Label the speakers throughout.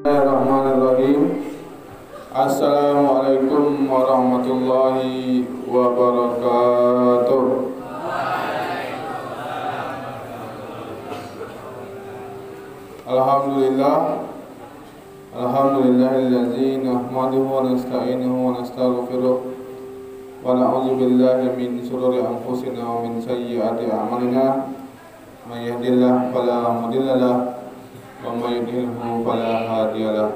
Speaker 1: Bismillahirrahmanirrahim. Assalamualaikum warahmatullahi wabarakatuh. Alhamdulillah. Alhamdulillahillazi nahmaduhu wa nasta'inuhu wa nastaghfiruh. Wa na'udzu billahi min shururi anfusina wa min sayyiati a'malina. May yahdihillahu fala wa may yudlilhu fala hadiya lahu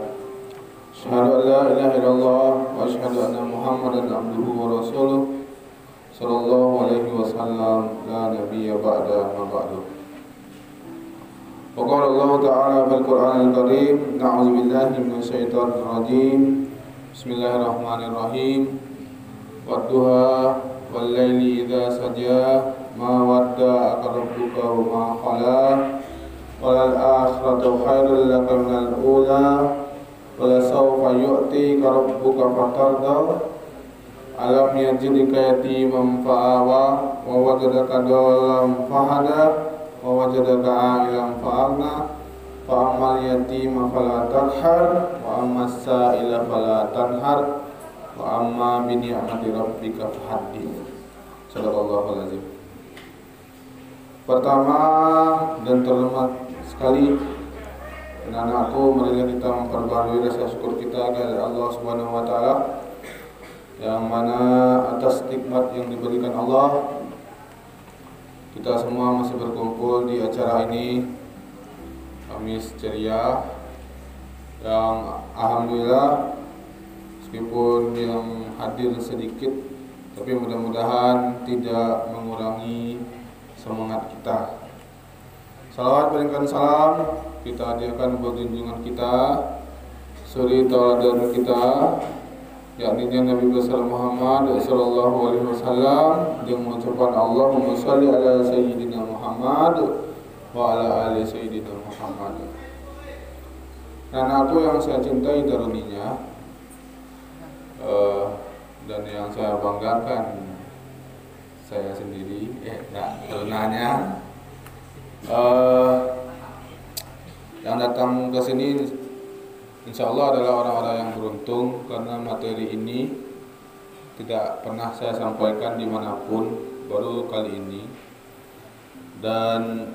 Speaker 1: Asyhadu an la ilaha illallah wa asyhadu anna Muhammadan abduhu wa rasuluh sallallahu alaihi wasallam la nabiyya ba'da ma ba'du وقال الله تعالى في القرآن الكريم نعوذ بالله من الشيطان الرجيم بسم الله الرحمن الرحيم والضحى والليل إذا سجى ما ودعك ربك وما قلى وللآخرة خير لك من الأولى ولسوف يؤتيك ربك فترضى ألم يجدك يتيما فآوى ووجدك ضالا فهدى ووجدك عائلا فأغنى فأما اليتيم فلا تقهر وأما السائل فلا تنهر وأما بنعمة ربك فحدث Sadaqallahu alazim Pertama dan terlemah sekali anak-anakku marilah kita memperbarui rasa syukur kita kepada Allah Subhanahu wa taala yang mana atas nikmat yang diberikan Allah kita semua masih berkumpul di acara ini Kamis ceria yang alhamdulillah meskipun yang hadir sedikit tapi mudah-mudahan tidak mengurangi semangat kita. Salawat berikan salam kita hadirkan buat junjungan kita suri tauladan kita yakni Nabi besar Muhammad sallallahu alaihi wasallam yang mengucapkan Allahumma shalli ala sayyidina Muhammad wa ala ali sayyidina Muhammad. Dan aku yang saya cintai daruninya uh, dan yang saya banggakan saya sendiri eh enggak uh, yang datang ke sini Insya Allah adalah orang-orang yang beruntung karena materi ini tidak pernah saya sampaikan di mana pun baru kali ini. Dan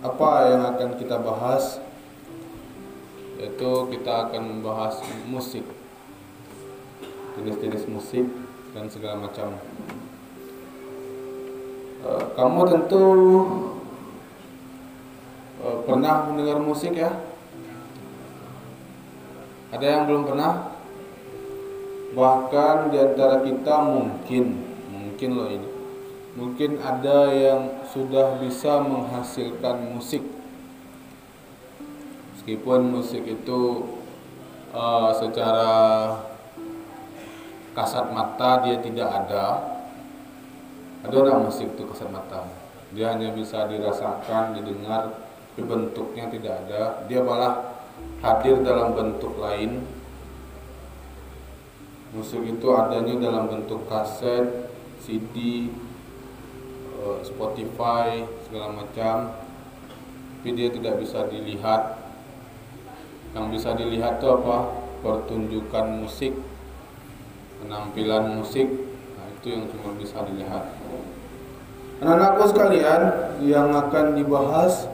Speaker 1: apa yang akan kita bahas? Yaitu kita akan membahas musik. Jenis-jenis musik dan segala macam. Eh, kamu tentu pernah mendengar musik ya ada yang belum pernah? Bahkan di antara kita mungkin, mungkin loh ini. Mungkin ada yang sudah bisa menghasilkan musik. Meskipun musik itu uh, secara kasat mata dia tidak ada. Ada orang musik itu kasat mata. Dia hanya bisa dirasakan, didengar, tapi bentuknya tidak ada. Dia malah hadir dalam bentuk lain musik itu adanya dalam bentuk kaset, CD, eh, Spotify, segala macam tapi dia tidak bisa dilihat yang bisa dilihat itu apa? pertunjukan musik penampilan musik nah, itu yang cuma bisa dilihat anak-anakku sekalian yang akan dibahas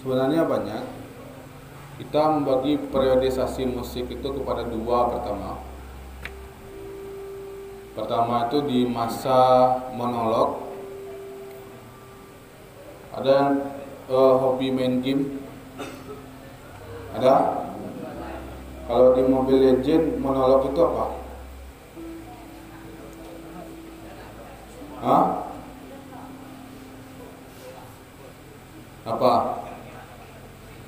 Speaker 1: sebenarnya banyak. Kita membagi periodisasi musik itu kepada dua pertama. Pertama itu di masa monolog. Ada yang uh, hobi main game? Ada? Kalau di Mobile Legend monolog itu apa? Hah? apa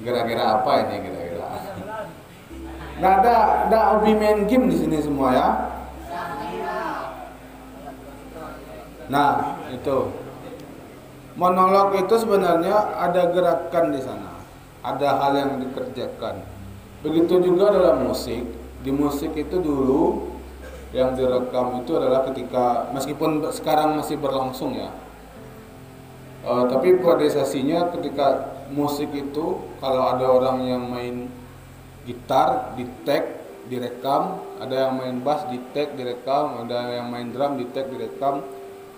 Speaker 1: Kira-kira apa ini kira-kira? Nggak ada, ada hobi main game di sini semua ya. Nah itu monolog itu sebenarnya ada gerakan di sana, ada hal yang dikerjakan. Begitu juga dalam musik. Di musik itu dulu yang direkam itu adalah ketika meskipun sekarang masih berlangsung ya. Uh, tapi periodisasinya ketika musik itu kalau ada orang yang main gitar di tag direkam. Ada yang main bass di tag direkam. Ada yang main drum di tag direkam.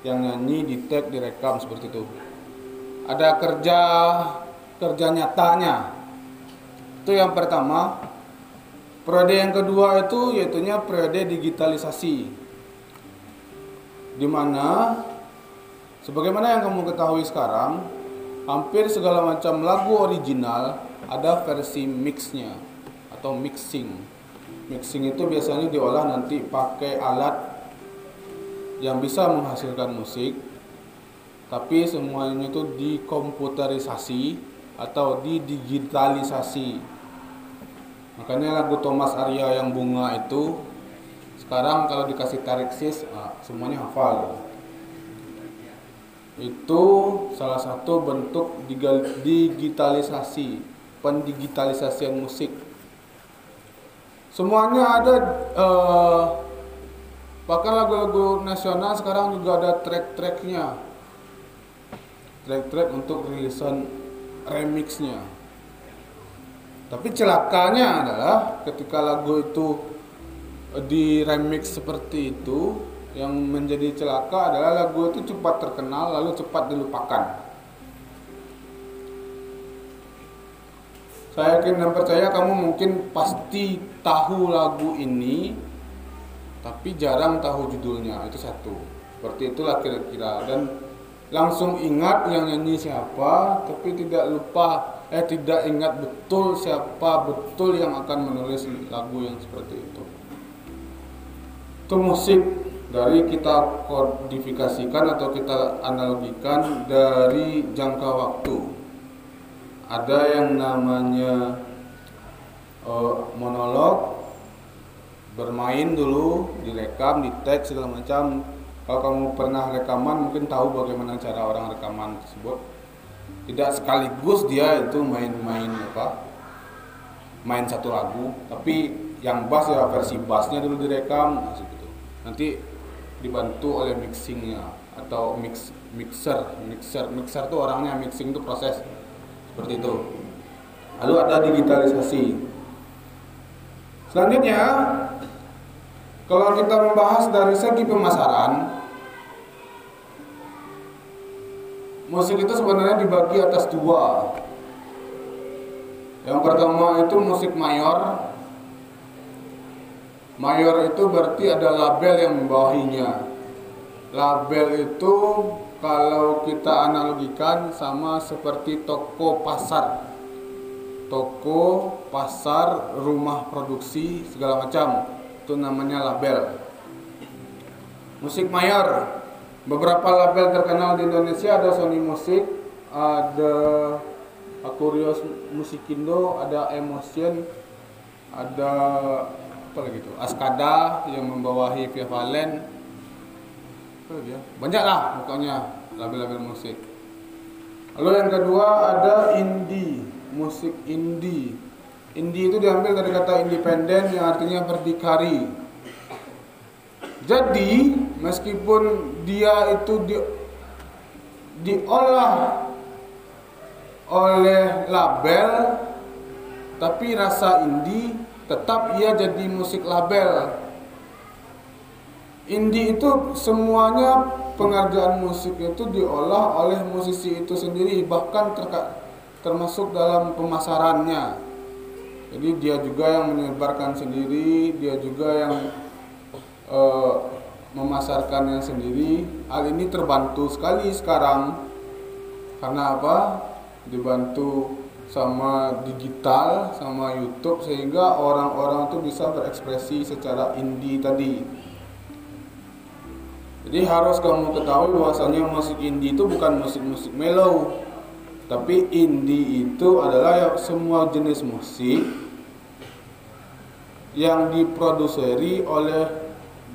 Speaker 1: Yang nyanyi di tag direkam seperti itu. Ada kerja kerja nyatanya. Itu yang pertama. Periode yang kedua itu yaitunya periode digitalisasi. Di mana sebagaimana yang kamu ketahui sekarang hampir segala macam lagu original ada versi mixnya atau mixing. Mixing itu biasanya diolah nanti pakai alat yang bisa menghasilkan musik tapi semuanya itu dikomputerisasi atau didigitalisasi. Makanya lagu Thomas Arya yang bunga itu sekarang kalau dikasih tarik sis nah, semuanya hafal itu salah satu bentuk digitalisasi pendigitalisasian musik. Semuanya ada uh, bahkan lagu-lagu nasional sekarang juga ada track-tracknya. Track-track untuk rilisan remixnya. Tapi celakanya adalah ketika lagu itu di remix seperti itu yang menjadi celaka adalah lagu itu cepat terkenal lalu cepat dilupakan Saya yakin dan percaya kamu mungkin pasti tahu lagu ini, tapi jarang tahu judulnya. Itu satu. Seperti itulah kira-kira dan langsung ingat yang nyanyi siapa, tapi tidak lupa eh tidak ingat betul siapa betul yang akan menulis lagu yang seperti itu. Itu musik dari kita kodifikasikan atau kita analogikan dari jangka waktu. Ada yang namanya uh, monolog bermain dulu direkam di tag segala macam. Kalau kamu pernah rekaman mungkin tahu bagaimana cara orang rekaman tersebut. Tidak sekaligus dia itu main-main apa main satu lagu tapi yang bass ya versi bassnya dulu direkam gitu. Nanti dibantu oleh mixingnya atau mix mixer mixer mixer tuh orangnya mixing itu proses seperti itu. Lalu ada digitalisasi. Selanjutnya, kalau kita membahas dari segi pemasaran, musik itu sebenarnya dibagi atas dua. Yang pertama itu musik mayor. Mayor itu berarti ada label yang membawahinya. Label itu kalau kita analogikan sama seperti toko pasar. Toko pasar rumah produksi segala macam. Itu namanya label. Musik mayor. Beberapa label terkenal di Indonesia. Ada Sony Music ada Akurios Musikindo ada Emotion ada apa lagi itu Askada yang membawahi Via Valen Ya? banyak lah pokoknya label-label musik. Lalu yang kedua ada indie musik indie. Indie itu diambil dari kata independen yang artinya berdikari. Jadi meskipun dia itu di, diolah oleh label tapi rasa indie tetap ia jadi musik label Indie itu semuanya pengerjaan musik itu diolah oleh musisi itu sendiri bahkan termasuk dalam pemasarannya. Jadi dia juga yang menyebarkan sendiri, dia juga yang uh, memasarkannya sendiri. Hal ini terbantu sekali sekarang karena apa? Dibantu sama digital, sama YouTube sehingga orang-orang itu bisa berekspresi secara indie tadi. Jadi harus kamu ketahui bahwasanya musik indie itu bukan musik-musik mellow. Tapi indie itu adalah semua jenis musik yang diproduseri oleh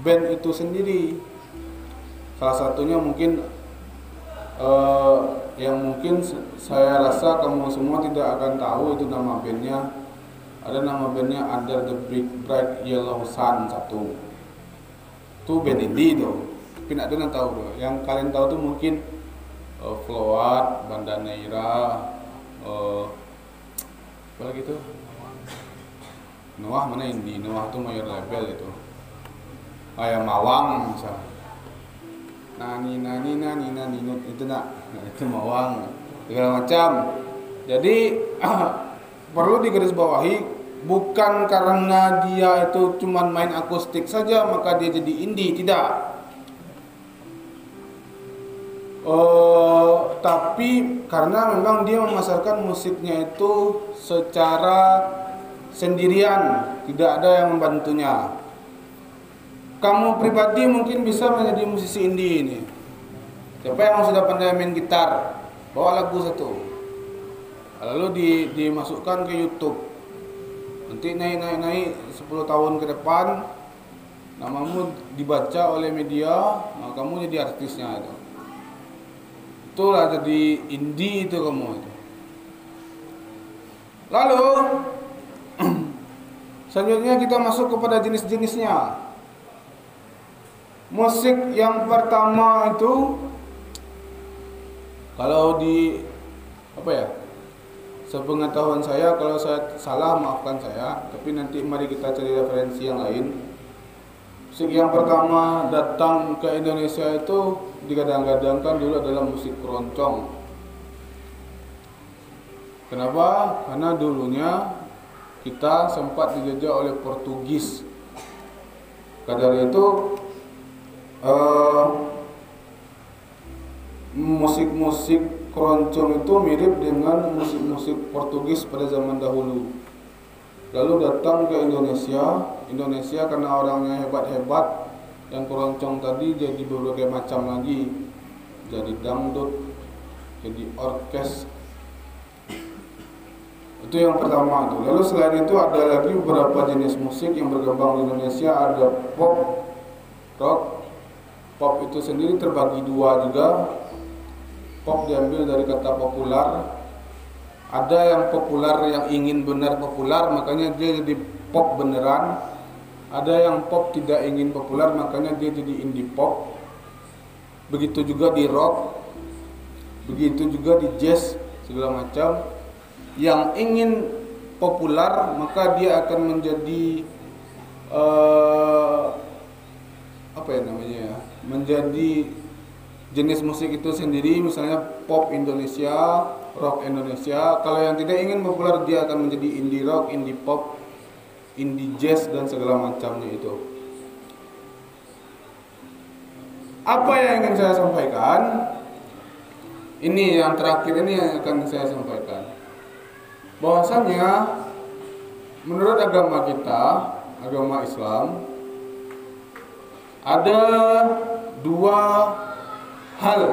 Speaker 1: band itu sendiri. Salah satunya mungkin uh, yang mungkin saya rasa kamu semua tidak akan tahu itu nama bandnya. Ada nama bandnya Under the Big Bright Yellow Sun satu. Itu band indie itu tapi nak dengan tahu bro. Yang kalian tahu tuh mungkin uh, Float, Banda Neira, uh, apa lagi tuh? Noah mana indie Noah tuh mayor label itu kayak Mawang misalnya nani nani nani nani itu nak. Nah, itu Mawang segala macam. Jadi perlu digarisbawahi bukan karena dia itu cuman main akustik saja maka dia jadi indie. Tidak. Uh, tapi karena memang dia memasarkan musiknya itu secara sendirian, tidak ada yang membantunya. Kamu pribadi mungkin bisa menjadi musisi indie ini. Siapa yang sudah pandai main gitar, bawa lagu satu. Lalu di, dimasukkan ke YouTube. Nanti naik-naik-naik 10 tahun ke depan, namamu dibaca oleh media, nah kamu jadi artisnya itu. Itulah jadi indie itu kamu itu. Lalu selanjutnya kita masuk kepada jenis-jenisnya. Musik yang pertama itu kalau di apa ya? Sepengetahuan saya kalau saya salah maafkan saya, tapi nanti mari kita cari referensi yang lain. Musik yang pertama datang ke Indonesia itu digadang-gadangkan dulu adalah musik keroncong. Kenapa? Karena dulunya kita sempat dijajah oleh Portugis. Kadar itu musik-musik uh, keroncong itu mirip dengan musik-musik Portugis pada zaman dahulu. Lalu datang ke Indonesia. Indonesia karena orangnya hebat-hebat, yang keroncong tadi jadi berbagai macam lagi jadi dangdut jadi orkes itu yang pertama tuh lalu selain itu ada lagi beberapa jenis musik yang berkembang di Indonesia ada pop rock pop itu sendiri terbagi dua juga. Pop diambil dari kata populer ada yang populer yang ingin benar populer makanya dia jadi pop beneran. Ada yang pop tidak ingin populer makanya dia jadi indie pop. Begitu juga di rock. Begitu juga di jazz segala macam. Yang ingin populer maka dia akan menjadi uh, apa ya namanya ya menjadi jenis musik itu sendiri misalnya pop Indonesia rock Indonesia kalau yang tidak ingin populer dia akan menjadi indie rock indie pop indie jazz dan segala macamnya itu. Apa yang ingin saya sampaikan? Ini yang terakhir ini yang akan saya sampaikan. Bahwasanya menurut agama kita, agama Islam, ada dua hal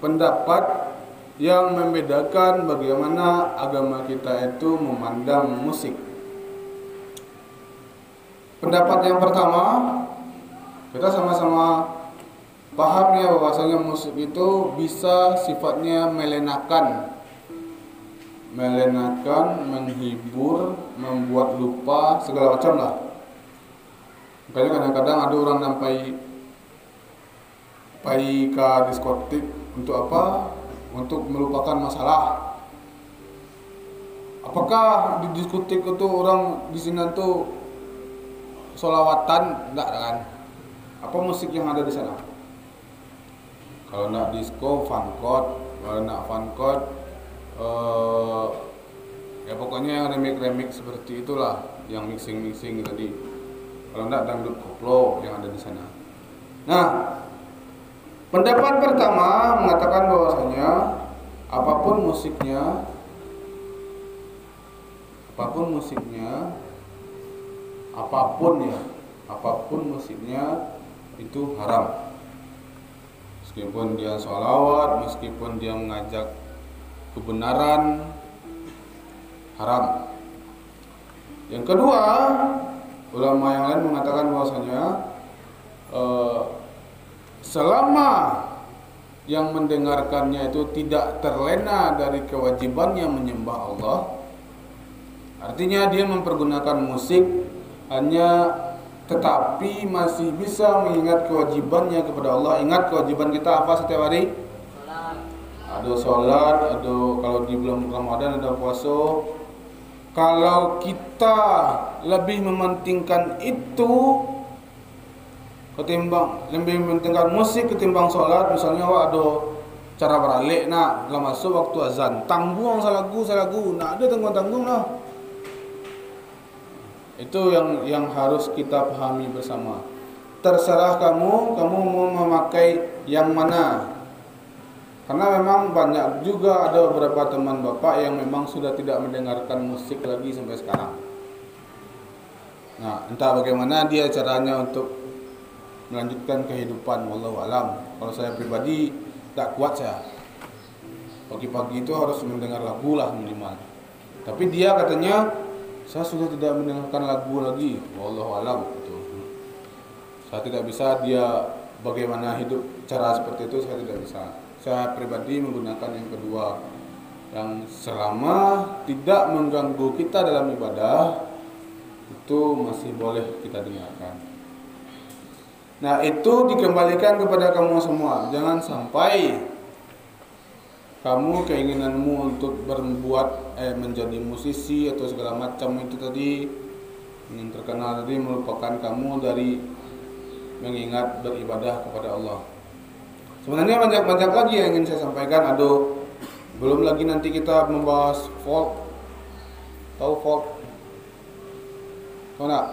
Speaker 1: pendapat yang membedakan bagaimana agama kita itu memandang musik. Pendapat yang pertama, kita sama-sama paham ya bahwasanya musik itu bisa sifatnya melenakan. Melenakan, menghibur, membuat lupa segala macam lah. Makanya kadang-kadang ada orang sampai pergi ke diskotik untuk apa? untuk melupakan masalah. Apakah di diskotik itu orang di sini tuh solawatan enggak kan? Apa musik yang ada di sana? Kalau nak disco, funkot, kalau nak funkot, uh, ya pokoknya yang remix-remix seperti itulah, yang mixing-mixing tadi. Kalau enggak dangdut koplo yang ada di sana. Nah, Pendapat pertama mengatakan bahwasanya apa pun musiknya apa pun musiknya apa pun ya apa pun musiknya itu haram meskipun dia sholawat meskipun dia mengajak kebenaran haram yang kedua ulama yang lain mengatakan bahwasanya eh, selama yang mendengarkannya itu tidak terlena dari kewajibannya menyembah Allah artinya dia mempergunakan musik hanya tetapi masih bisa mengingat kewajibannya kepada Allah. Ingat kewajiban kita apa setiap hari? Ada sholat ada kalau di bulan Ramadan ada puasa kalau kita lebih mementingkan itu ketimbang lebih mementingkan musik ketimbang sholat misalnya wah ada cara beralik nak lah masuk waktu azan. Tanggung salagu salagu nak ada tanggung tanggung lah. Itu yang yang harus kita pahami bersama. Terserah kamu kamu mau memakai yang mana karena memang banyak juga ada beberapa teman bapak yang memang sudah tidak mendengarkan musik lagi sampai sekarang. Nah, entah bagaimana dia caranya untuk melanjutkan kehidupan wallahu alam. Kalau saya pribadi tak kuat saya. Pagi-pagi itu harus mendengar lagu lah minimal. Tapi dia katanya saya sudah tidak mendengarkan lagu lagi. Wallahu alam gitu. Saya tidak bisa dia bagaimana hidup cara seperti itu saya tidak bisa saya pribadi menggunakan yang kedua yang selama tidak mengganggu kita dalam ibadah itu masih boleh kita dengarkan. Nah itu dikembalikan kepada kamu semua. Jangan sampai kamu keinginanmu untuk berbuat eh, menjadi musisi atau segala macam itu tadi ingin terkenal tadi melupakan kamu dari mengingat beribadah kepada Allah. Sebenarnya banyak-banyak lagi yang ingin saya sampaikan. Aduh, belum lagi nanti kita membahas folk. Tahu folk? Tahu nggak?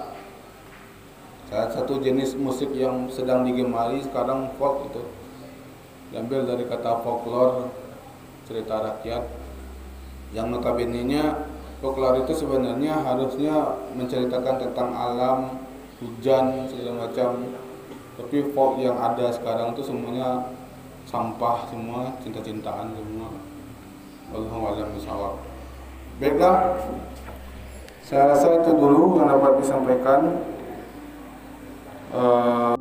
Speaker 1: Salah satu jenis musik yang sedang digemari sekarang folk itu diambil dari kata folklore cerita rakyat yang notabene-nya folklore itu sebenarnya harusnya menceritakan tentang alam hujan segala macam tapi folk yang ada sekarang itu semuanya sampah semua, cinta-cintaan semua. Wallahu a'lam bishawab. Baiklah. Saya rasa itu dulu yang dapat disampaikan. Uh,